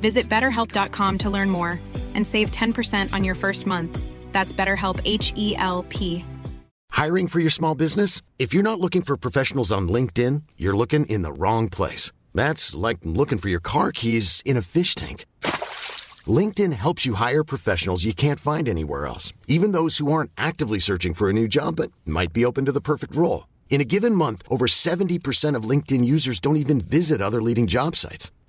Visit betterhelp.com to learn more and save 10% on your first month. That's BetterHelp H E L P. Hiring for your small business? If you're not looking for professionals on LinkedIn, you're looking in the wrong place. That's like looking for your car keys in a fish tank. LinkedIn helps you hire professionals you can't find anywhere else, even those who aren't actively searching for a new job but might be open to the perfect role. In a given month, over 70% of LinkedIn users don't even visit other leading job sites.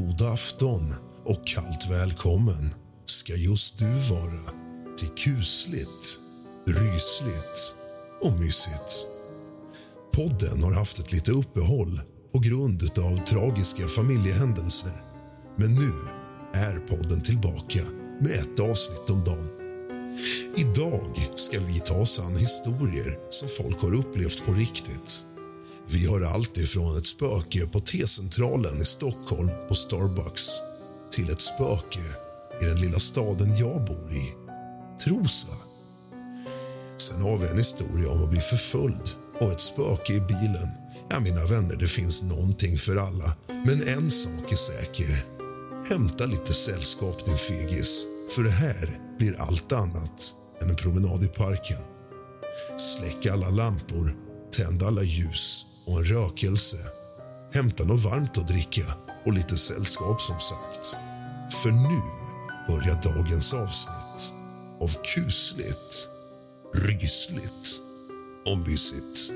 God afton och kallt välkommen ska just du vara till kusligt, rysligt och mysigt. Podden har haft ett lite uppehåll på grund av tragiska familjehändelser. Men nu är podden tillbaka med ett avsnitt om dagen. Idag ska vi ta oss an historier som folk har upplevt på riktigt. Vi har allt ifrån ett spöke på T-centralen i Stockholm på Starbucks till ett spöke i den lilla staden jag bor i, Trosa. Sen har vi en historia om att bli förföljd och ett spöke i bilen. Ja, mina vänner, det finns någonting för alla. Men en sak är säker. Hämta lite sällskap, din fegis. För det här blir allt annat än en promenad i parken. Släck alla lampor, tänd alla ljus och en rökelse. Hämta något varmt att dricka och lite sällskap som sagt. För nu börjar dagens avsnitt av kusligt, rysligt och mysigt.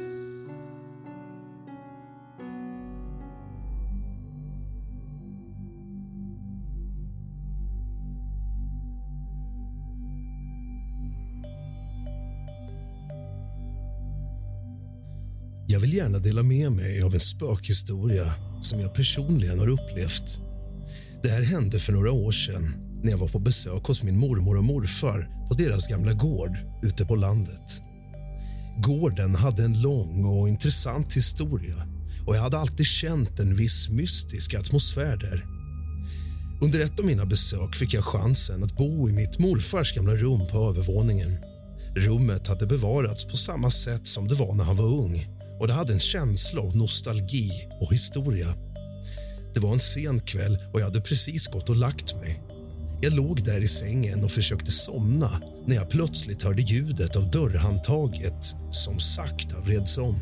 Jag vill gärna dela med mig av en spökhistoria som jag personligen har upplevt. Det här hände för några år sedan när jag var på besök hos min mormor och morfar på deras gamla gård ute på landet. Gården hade en lång och intressant historia och jag hade alltid känt en viss mystisk atmosfär där. Under ett av mina besök fick jag chansen att bo i mitt morfars gamla rum på övervåningen. Rummet hade bevarats på samma sätt som det var när han var ung och det hade en känsla av nostalgi och historia. Det var en sen kväll och jag hade precis gått och lagt mig. Jag låg där i sängen och försökte somna när jag plötsligt hörde ljudet av dörrhandtaget som sakta vreds om.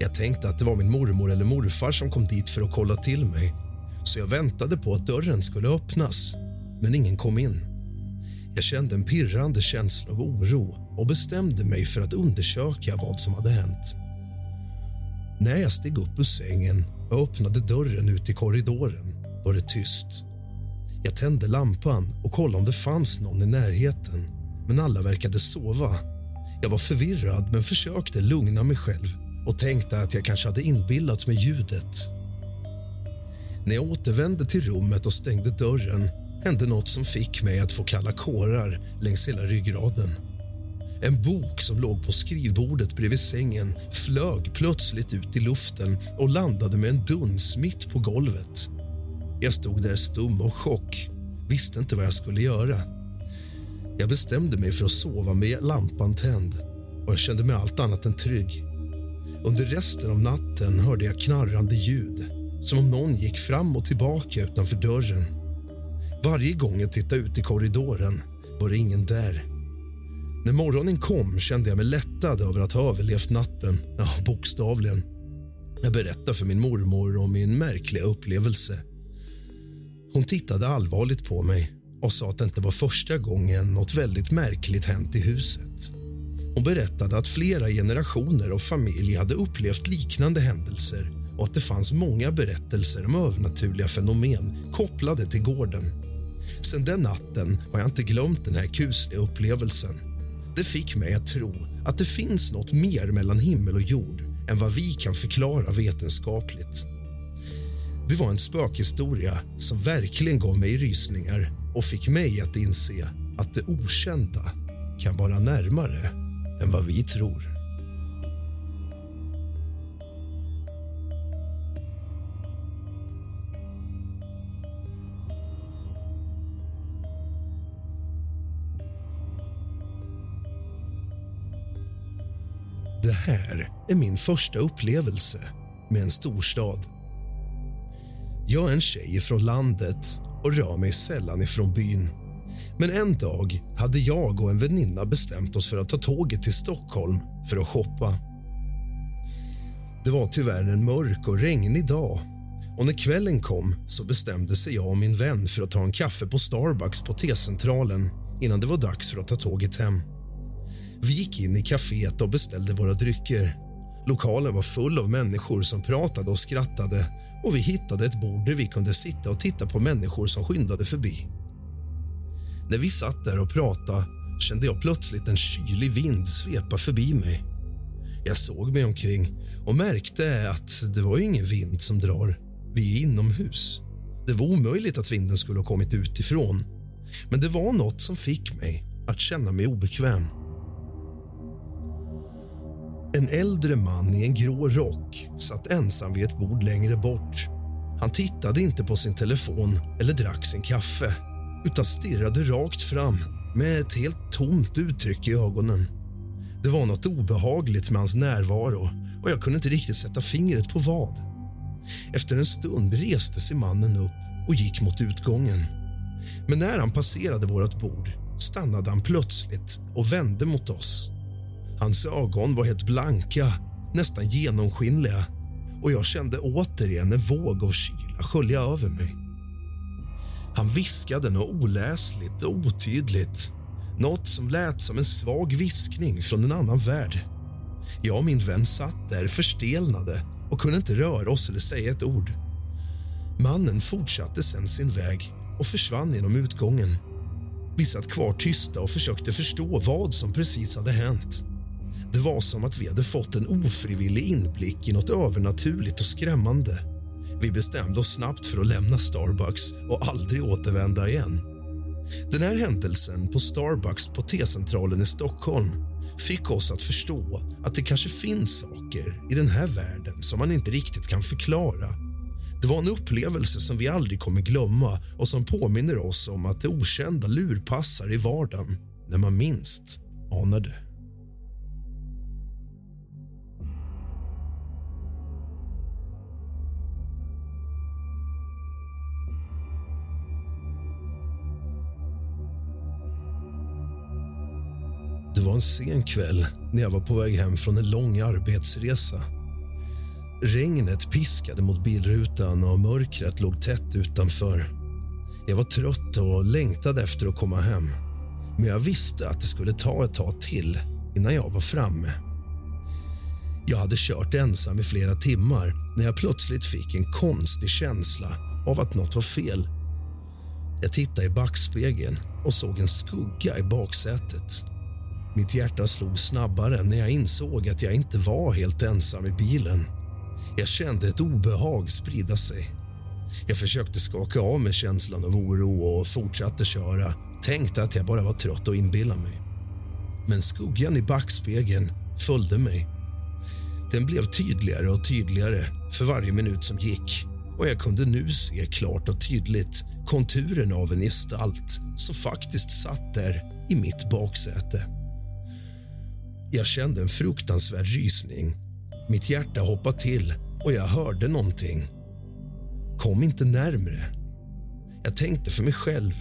Jag tänkte att det var min mormor eller morfar som kom dit för att kolla till mig så jag väntade på att dörren skulle öppnas, men ingen kom in. Jag kände en pirrande känsla av oro och bestämde mig för att undersöka vad som hade hänt. När jag steg upp ur sängen och öppnade dörren ut i korridoren var det tyst. Jag tände lampan och kollade om det fanns någon i närheten men alla verkade sova. Jag var förvirrad men försökte lugna mig själv och tänkte att jag kanske hade inbillat mig ljudet. När jag återvände till rummet och stängde dörren hände något som fick mig att få kalla kårar längs hela ryggraden. En bok som låg på skrivbordet bredvid sängen flög plötsligt ut i luften och landade med en duns mitt på golvet. Jag stod där stum och chock, visste inte vad jag skulle göra. Jag bestämde mig för att sova med lampan tänd och jag kände mig allt annat än trygg. Under resten av natten hörde jag knarrande ljud som om någon gick fram och tillbaka utanför dörren. Varje gång jag tittade ut i korridoren var det ingen där. När morgonen kom kände jag mig lättad över att ha överlevt natten. Ja, bokstavligen. Jag berättade för min mormor om min märkliga upplevelse. Hon tittade allvarligt på mig och sa att det inte var första gången något väldigt märkligt hänt i huset. Hon berättade att flera generationer av familj hade upplevt liknande händelser och att det fanns många berättelser om övernaturliga fenomen kopplade till gården. Sen den natten har jag inte glömt den här kusliga upplevelsen. Det fick mig att tro att det finns något mer mellan himmel och jord än vad vi kan förklara vetenskapligt. Det var en spökhistoria som verkligen gav mig rysningar och fick mig att inse att det okända kan vara närmare än vad vi tror. Det här är min första upplevelse med en storstad. Jag är en tjej från landet och rör mig sällan ifrån byn. Men en dag hade jag och en väninna bestämt oss för att ta tåget till Stockholm för att shoppa. Det var tyvärr en mörk och regnig dag och när kvällen kom så bestämde sig jag och min vän för att ta en kaffe på Starbucks på T-centralen innan det var dags för att ta tåget hem. Vi gick in i kaféet och beställde våra drycker. Lokalen var full av människor som pratade och skrattade och vi hittade ett bord där vi kunde sitta och titta på människor som skyndade förbi. När vi satt där och pratade kände jag plötsligt en kylig vind svepa förbi mig. Jag såg mig omkring och märkte att det var ingen vind som drar. Vi är inomhus. Det var omöjligt att vinden skulle ha kommit utifrån. Men det var något som fick mig att känna mig obekväm. En äldre man i en grå rock satt ensam vid ett bord längre bort. Han tittade inte på sin telefon eller drack sin kaffe utan stirrade rakt fram med ett helt tomt uttryck i ögonen. Det var något obehagligt med hans närvaro och jag kunde inte riktigt sätta fingret på vad. Efter en stund reste sig mannen upp och gick mot utgången. Men när han passerade vårt bord stannade han plötsligt och vände mot oss. Hans ögon var helt blanka, nästan genomskinliga och jag kände återigen en våg av kyla skölja över mig. Han viskade något oläsligt och otydligt. Något som lät som en svag viskning från en annan värld. Jag och min vän satt där förstelnade och kunde inte röra oss eller säga ett ord. Mannen fortsatte sen sin väg och försvann genom utgången. Vi satt kvar tysta och försökte förstå vad som precis hade hänt. Det var som att vi hade fått en ofrivillig inblick i något övernaturligt och skrämmande. Vi bestämde oss snabbt för att lämna Starbucks och aldrig återvända igen. Den här händelsen på Starbucks på T-centralen i Stockholm fick oss att förstå att det kanske finns saker i den här världen som man inte riktigt kan förklara. Det var en upplevelse som vi aldrig kommer glömma och som påminner oss om att det okända lurpassar i vardagen när man minst anar det. Det var en sen kväll när jag var på väg hem från en lång arbetsresa. Regnet piskade mot bilrutan och mörkret låg tätt utanför. Jag var trött och längtade efter att komma hem. Men jag visste att det skulle ta ett tag till innan jag var framme. Jag hade kört ensam i flera timmar när jag plötsligt fick en konstig känsla av att något var fel. Jag tittade i backspegeln och såg en skugga i baksätet. Mitt hjärta slog snabbare när jag insåg att jag inte var helt ensam i bilen. Jag kände ett obehag sprida sig. Jag försökte skaka av mig känslan av oro och fortsatte köra. Tänkte att jag bara var trött och inbillade mig. Men skuggan i backspegeln följde mig. Den blev tydligare och tydligare för varje minut som gick och jag kunde nu se klart och tydligt konturen av en gestalt som faktiskt satt där i mitt baksäte. Jag kände en fruktansvärd rysning. Mitt hjärta hoppade till och jag hörde någonting. Kom inte närmre. Jag tänkte för mig själv.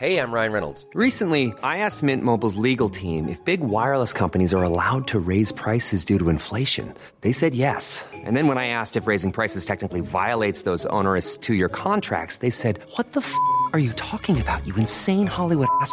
Hey, I'm Ryan Reynolds. Recently, I asked Mint Mobile's legal team if big wireless companies are allowed to raise prices due to inflation. They said yes. And then when I asked if raising prices technically violates those onerous two-year contracts, they said, "What the f*** are you talking about? You insane Hollywood ass."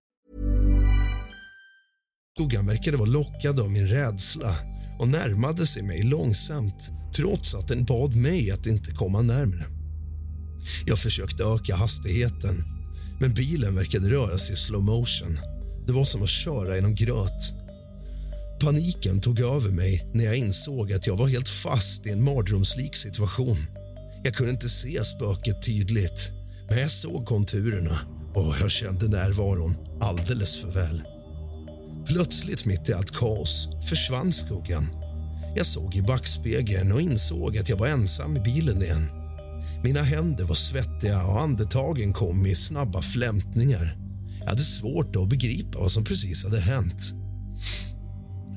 Skuggan verkade vara lockad av min rädsla och närmade sig mig långsamt trots att den bad mig att inte komma närmare. Jag försökte öka hastigheten, men bilen verkade röra sig i slow motion. Det var som att köra genom gröt. Paniken tog över mig när jag insåg att jag var helt fast i en mardrömslik situation. Jag kunde inte se spöket tydligt, men jag såg konturerna och jag kände närvaron alldeles för väl. Plötsligt, mitt i allt kaos, försvann skuggan. Jag såg i backspegeln och insåg att jag var ensam i bilen igen. Mina händer var svettiga och andetagen kom i snabba flämtningar. Jag hade svårt att begripa vad som precis hade hänt.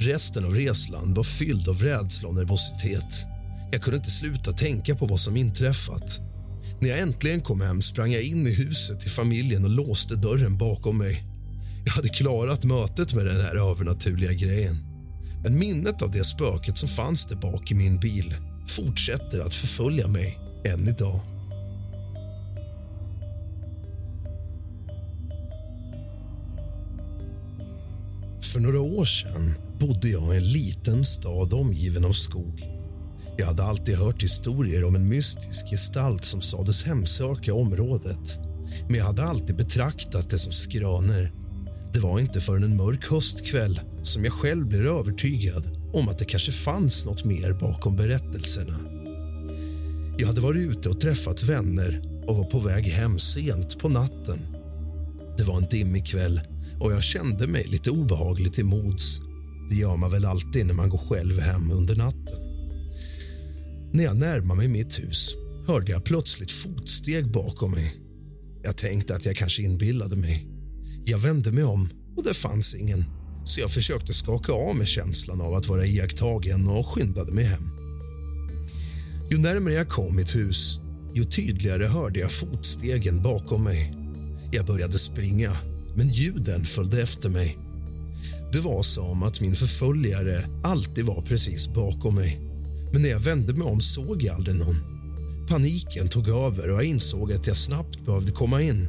Resten av resan var fylld av rädsla och nervositet. Jag kunde inte sluta tänka på vad som inträffat. När jag äntligen kom hem sprang jag in i huset till familjen och låste dörren bakom mig. Jag hade klarat mötet med den här övernaturliga grejen. Men minnet av det spöket som fanns där bak i min bil fortsätter att förfölja mig än idag. För några år sedan bodde jag i en liten stad omgiven av skog. Jag hade alltid hört historier om en mystisk gestalt som sades hemsöka området men jag hade alltid betraktat det som skraner det var inte förrän en mörk höstkväll som jag själv blev övertygad om att det kanske fanns något mer bakom berättelserna. Jag hade varit ute och träffat vänner och var på väg hem sent på natten. Det var en dimmig kväll och jag kände mig lite obehagligt till mods. Det gör man väl alltid när man går själv hem under natten. När jag närmade mig mitt hus hörde jag plötsligt fotsteg bakom mig. Jag tänkte att jag kanske inbillade mig. Jag vände mig om och det fanns ingen så jag försökte skaka av mig känslan av att vara iakttagen och skyndade mig hem. Ju närmare jag kom mitt hus, ju tydligare hörde jag fotstegen bakom mig. Jag började springa, men ljuden följde efter mig. Det var som att min förföljare alltid var precis bakom mig. Men när jag vände mig om såg jag aldrig någon. Paniken tog över och jag insåg att jag snabbt behövde komma in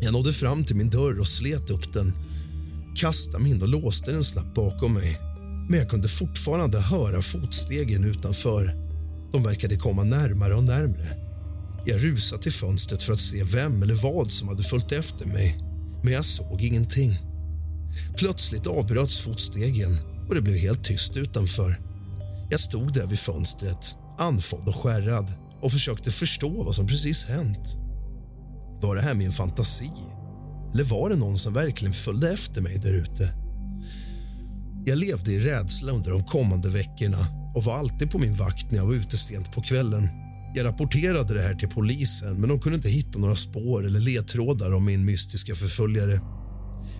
jag nådde fram till min dörr och slet upp den kastade mig in och låste den snabbt bakom mig. Men jag kunde fortfarande höra fotstegen utanför. De verkade komma närmare och närmre. Jag rusade till fönstret för att se vem eller vad som hade följt efter mig, men jag såg ingenting. Plötsligt avbröts fotstegen och det blev helt tyst utanför. Jag stod där vid fönstret andfådd och skärrad och försökte förstå vad som precis hänt. Var det här min fantasi? Eller var det någon som verkligen följde efter mig där ute? Jag levde i rädsla under de kommande veckorna och var alltid på min vakt när jag var ute sent på kvällen. Jag rapporterade det här till polisen men de kunde inte hitta några spår eller ledtrådar om min mystiska förföljare.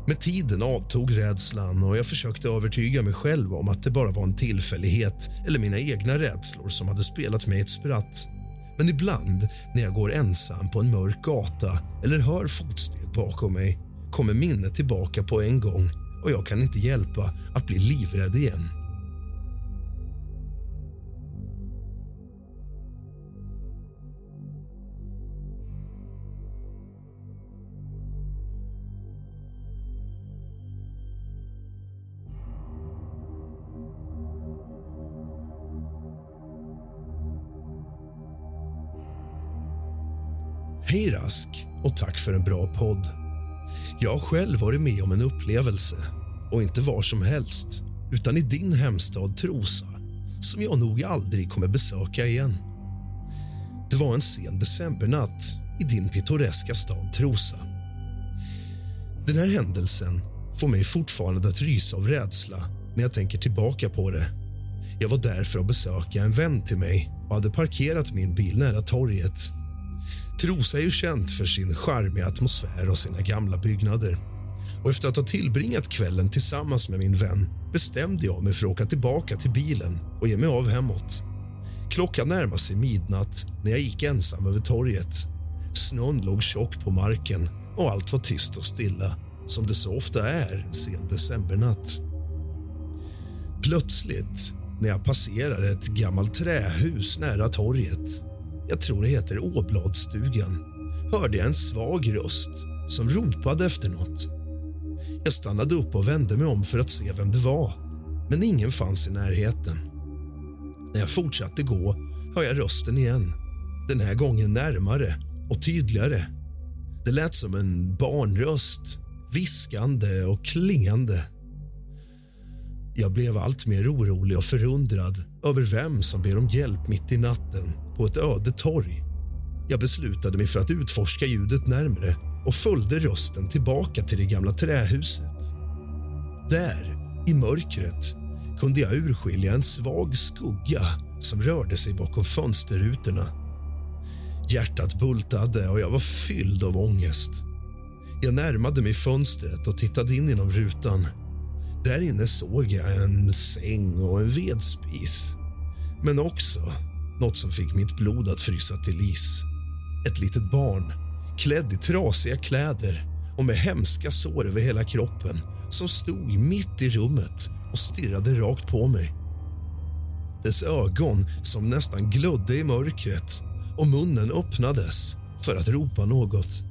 Med tiden avtog rädslan och jag försökte övertyga mig själv om att det bara var en tillfällighet eller mina egna rädslor som hade spelat mig ett spratt. Men ibland när jag går ensam på en mörk gata eller hör fotsteg bakom mig kommer minnet tillbaka på en gång och jag kan inte hjälpa att bli livrädd igen. Hej Rask och tack för en bra podd. Jag har själv varit med om en upplevelse och inte var som helst utan i din hemstad Trosa som jag nog aldrig kommer besöka igen. Det var en sen decembernatt i din pittoreska stad Trosa. Den här händelsen får mig fortfarande att rysa av rädsla när jag tänker tillbaka på det. Jag var där för att besöka en vän till mig och hade parkerat min bil nära torget Trosa är ju känt för sin charmiga atmosfär och sina gamla byggnader. Och Efter att ha tillbringat kvällen tillsammans med min vän bestämde jag mig för att åka tillbaka till bilen och ge mig av hemåt. Klockan närmade sig midnatt när jag gick ensam över torget. Snön låg tjock på marken och allt var tyst och stilla som det så ofta är en sen decembernatt. Plötsligt, när jag passerar ett gammalt trähus nära torget jag tror det heter Åbladstugan, hörde jag en svag röst som ropade efter nåt. Jag stannade upp och vände mig om för att se vem det var, men ingen fanns i närheten. När jag fortsatte gå hör jag rösten igen, den här gången närmare och tydligare. Det lät som en barnröst, viskande och klingande. Jag blev allt mer orolig och förundrad över vem som ber om hjälp mitt i natten på ett öde torg. Jag beslutade mig för att utforska ljudet närmre och följde rösten tillbaka till det gamla trähuset. Där, i mörkret, kunde jag urskilja en svag skugga som rörde sig bakom fönsterrutorna. Hjärtat bultade och jag var fylld av ångest. Jag närmade mig fönstret och tittade in genom rutan. Där inne såg jag en säng och en vedspis men också något som fick mitt blod att frysa till is. Ett litet barn, klädd i trasiga kläder och med hemska sår över hela kroppen som stod mitt i rummet och stirrade rakt på mig. Dess ögon som nästan glödde i mörkret och munnen öppnades för att ropa något.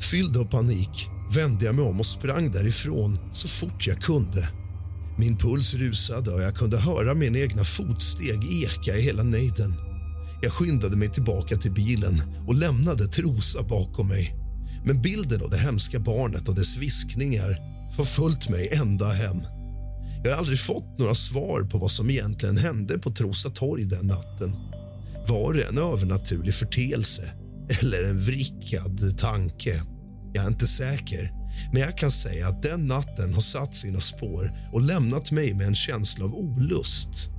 Fylld av panik vände jag mig om och sprang därifrån så fort jag kunde min puls rusade och jag kunde höra mina egna fotsteg eka i hela nejden. Jag skyndade mig tillbaka till bilen och lämnade Trosa bakom mig. Men bilden av det hemska barnet och dess viskningar har följt mig ända hem. Jag har aldrig fått några svar på vad som egentligen hände på Trosa torg den natten. Var det en övernaturlig förteelse eller en vrickad tanke? Jag är inte säker. Men jag kan säga att den natten har satt sina spår och lämnat mig med en känsla av olust.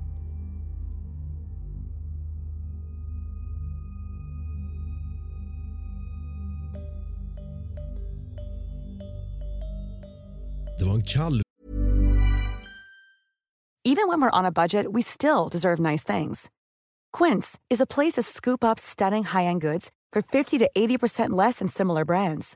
Det var en kall... Even when we're on a budget we still deserve nice things. Quince is a place to scoop up stunning high-end goods for 50 to 80% less than similar brands.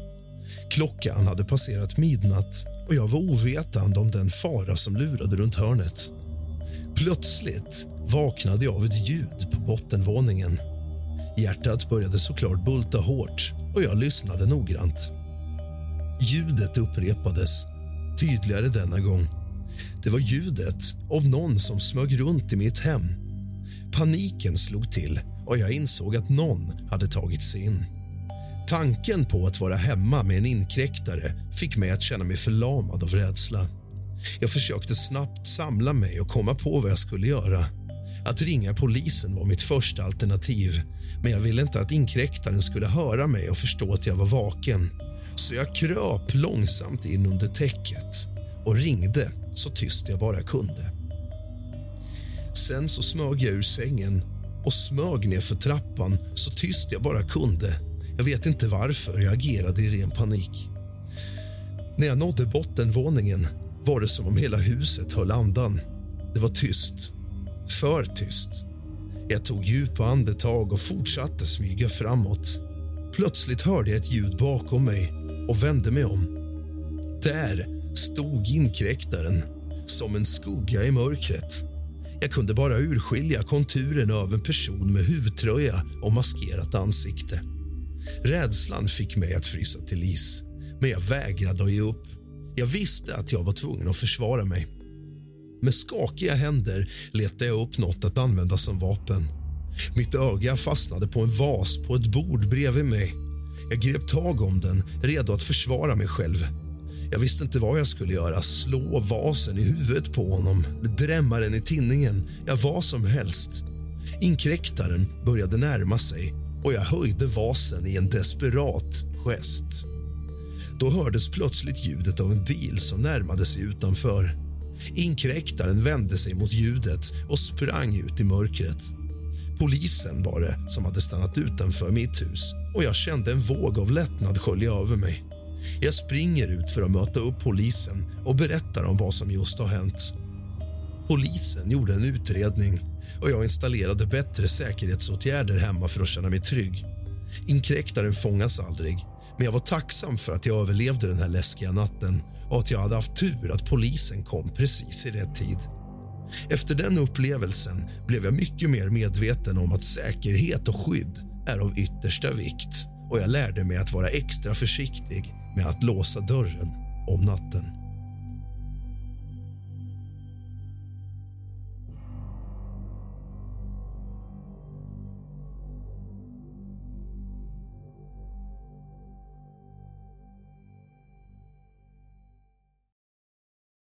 Klockan hade passerat midnatt och jag var ovetande om den fara som lurade runt hörnet. Plötsligt vaknade jag av ett ljud på bottenvåningen. Hjärtat började såklart bulta hårt och jag lyssnade noggrant. Ljudet upprepades, tydligare denna gång. Det var ljudet av någon som smög runt i mitt hem. Paniken slog till och jag insåg att någon hade tagit sig in. Tanken på att vara hemma med en inkräktare fick mig att känna mig förlamad av rädsla. Jag försökte snabbt samla mig och komma på vad jag skulle göra. Att ringa polisen var mitt första alternativ men jag ville inte att inkräktaren skulle höra mig och förstå att jag var vaken. Så jag kröp långsamt in under täcket och ringde så tyst jag bara kunde. Sen så smög jag ur sängen och smög ner för trappan så tyst jag bara kunde. Jag vet inte varför, jag agerade i ren panik. När jag nådde bottenvåningen var det som om hela huset höll andan. Det var tyst. För tyst. Jag tog djupa andetag och fortsatte smyga framåt. Plötsligt hörde jag ett ljud bakom mig och vände mig om. Där stod inkräktaren, som en skugga i mörkret. Jag kunde bara urskilja konturen av en person med huvudtröja och maskerat ansikte. Rädslan fick mig att frysa till is, men jag vägrade att ge upp. Jag visste att jag var tvungen att försvara mig. Med skakiga händer letade jag upp något att använda som vapen. Mitt öga fastnade på en vas på ett bord bredvid mig. Jag grep tag om den, redo att försvara mig själv. Jag visste inte vad jag skulle göra. Slå vasen i huvudet på honom, drämma den i tinningen, ja, vad som helst. Inkräktaren började närma sig och jag höjde vasen i en desperat gest. Då hördes plötsligt ljudet av en bil som närmade sig utanför. Inkräktaren vände sig mot ljudet och sprang ut i mörkret. Polisen var det som hade stannat utanför mitt hus och jag kände en våg av lättnad skölja över mig. Jag springer ut för att möta upp polisen och berättar om vad som just har hänt. Polisen gjorde en utredning och jag installerade bättre säkerhetsåtgärder hemma för att känna mig trygg. Inkräktaren fångas aldrig, men jag var tacksam för att jag överlevde den här läskiga natten och att jag hade haft tur att polisen kom precis i rätt tid. Efter den upplevelsen blev jag mycket mer medveten om att säkerhet och skydd är av yttersta vikt och jag lärde mig att vara extra försiktig med att låsa dörren om natten.